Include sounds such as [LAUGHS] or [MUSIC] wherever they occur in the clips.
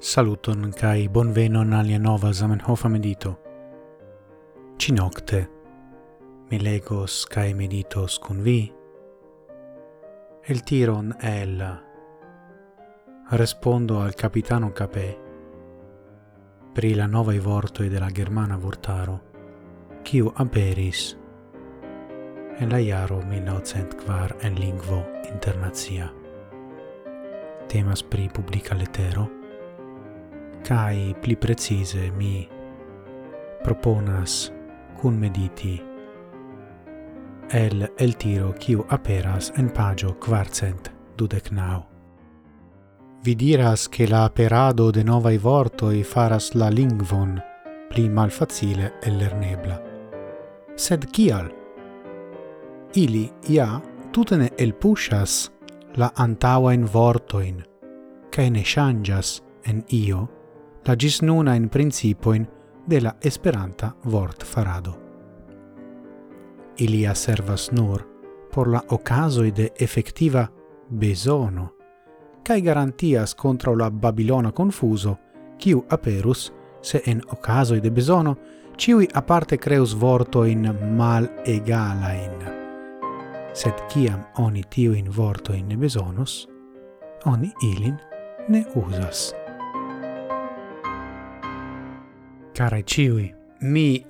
Saluton kai bonvenon alia nova Zamenhof medito. Ci nocte mi legos kai meditos kun vi. El tiron el Respondo al capitano Capè pri la nova vortoi della germana vortaro kiu aperis en la iaro 1904 en lingvo internazia. Temas pri publica letero cae pli precise mi proponas cun mediti el el tiro kiu aperas en pagio quarcent dudec nau. Vi diras che la aperado de novai vortoi faras la lingvon pli malfacile e lernebla. Sed kial? Ili ja tutene el pushas la antaua in vortoin, cae ne changas en io, la gis nuna in principoin de la Esperanta vort farado. Ilia servas nur por la ocasoi de effectiva besono, cae garantias contra la Babilona confuso, quiu aperus, se en ocasoi de besono, ciui aparte creus vortoin mal egalain. Sed ciam oni tiu in vortoin ne besonus, oni ilin ne usas. carai ciui, mi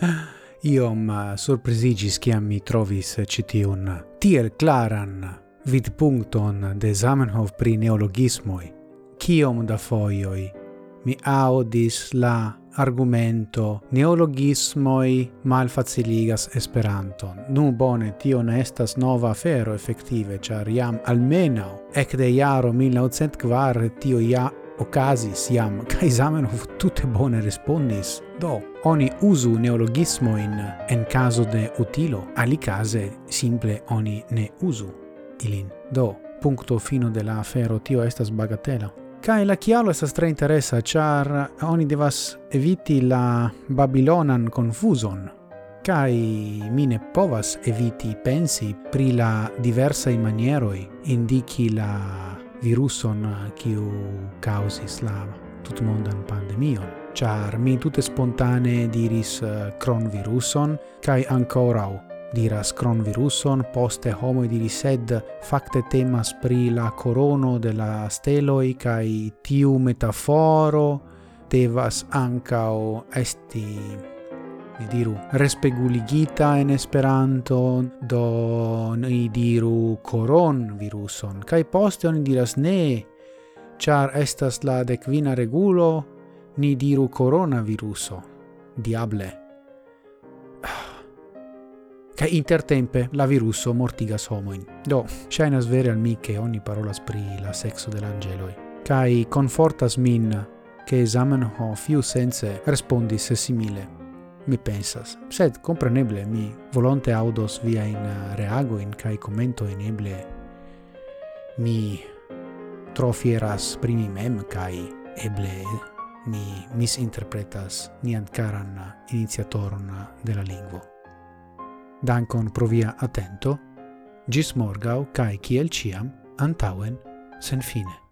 [LAUGHS] iom eh, surprizigis ciam mi trovis eh, citiun tiel claran vidpunkton de Zamenhof pri neologismoi. Ciom da foioi mi audis la argumento neologismoi malfaciligas Esperanton. Nu bone, tio ne estas nova afero effettive, char iam almenau ec de iaro 1904 tio ja okazis iam, kai [LAUGHS] Zamenhof tutte bone respondis, do oni usu neologismo in en caso de utilo, alicase simple oni ne usu ilin. Do, puncto fino de la afero tio estas bagatela. Kai la chialo estas tre interesa, char oni devas eviti la Babilonan confuson, kai mine povas eviti pensi pri la diversa manieroi indiki la viruson eh, kiu causis la tutmondan pandemion. Ĉar mi tutte spontane diris eh, kronviruson kaj ancorau diras cronviruson, poste homo diris sed facte temas pri la corono de la steloi, kaj tiu metaforo devas ancao esti ni diru respeguligita en Esperanto, do ni diru coron viruson, kai poste oni diras ne, char estas la decvina regulo, ni diru coronaviruso. Diable. [SIGHS] Kai intertempe la viruso mortigas homoin. Do, shainas vere al mi che ogni parola spri la sexo dell'angeloi. Kai confortas min che Zamenhof iu sense respondis simile mi pensas. Sed, compreneble, mi volonte audos via in eh, reago in kai commento in eble mi trofieras primi mem kai eble mi misinterpretas nian caran eh, iniziatoron eh, de la lingvo. Dankon pro via attento, gis morgau cae ciel ciam antauen sen fine.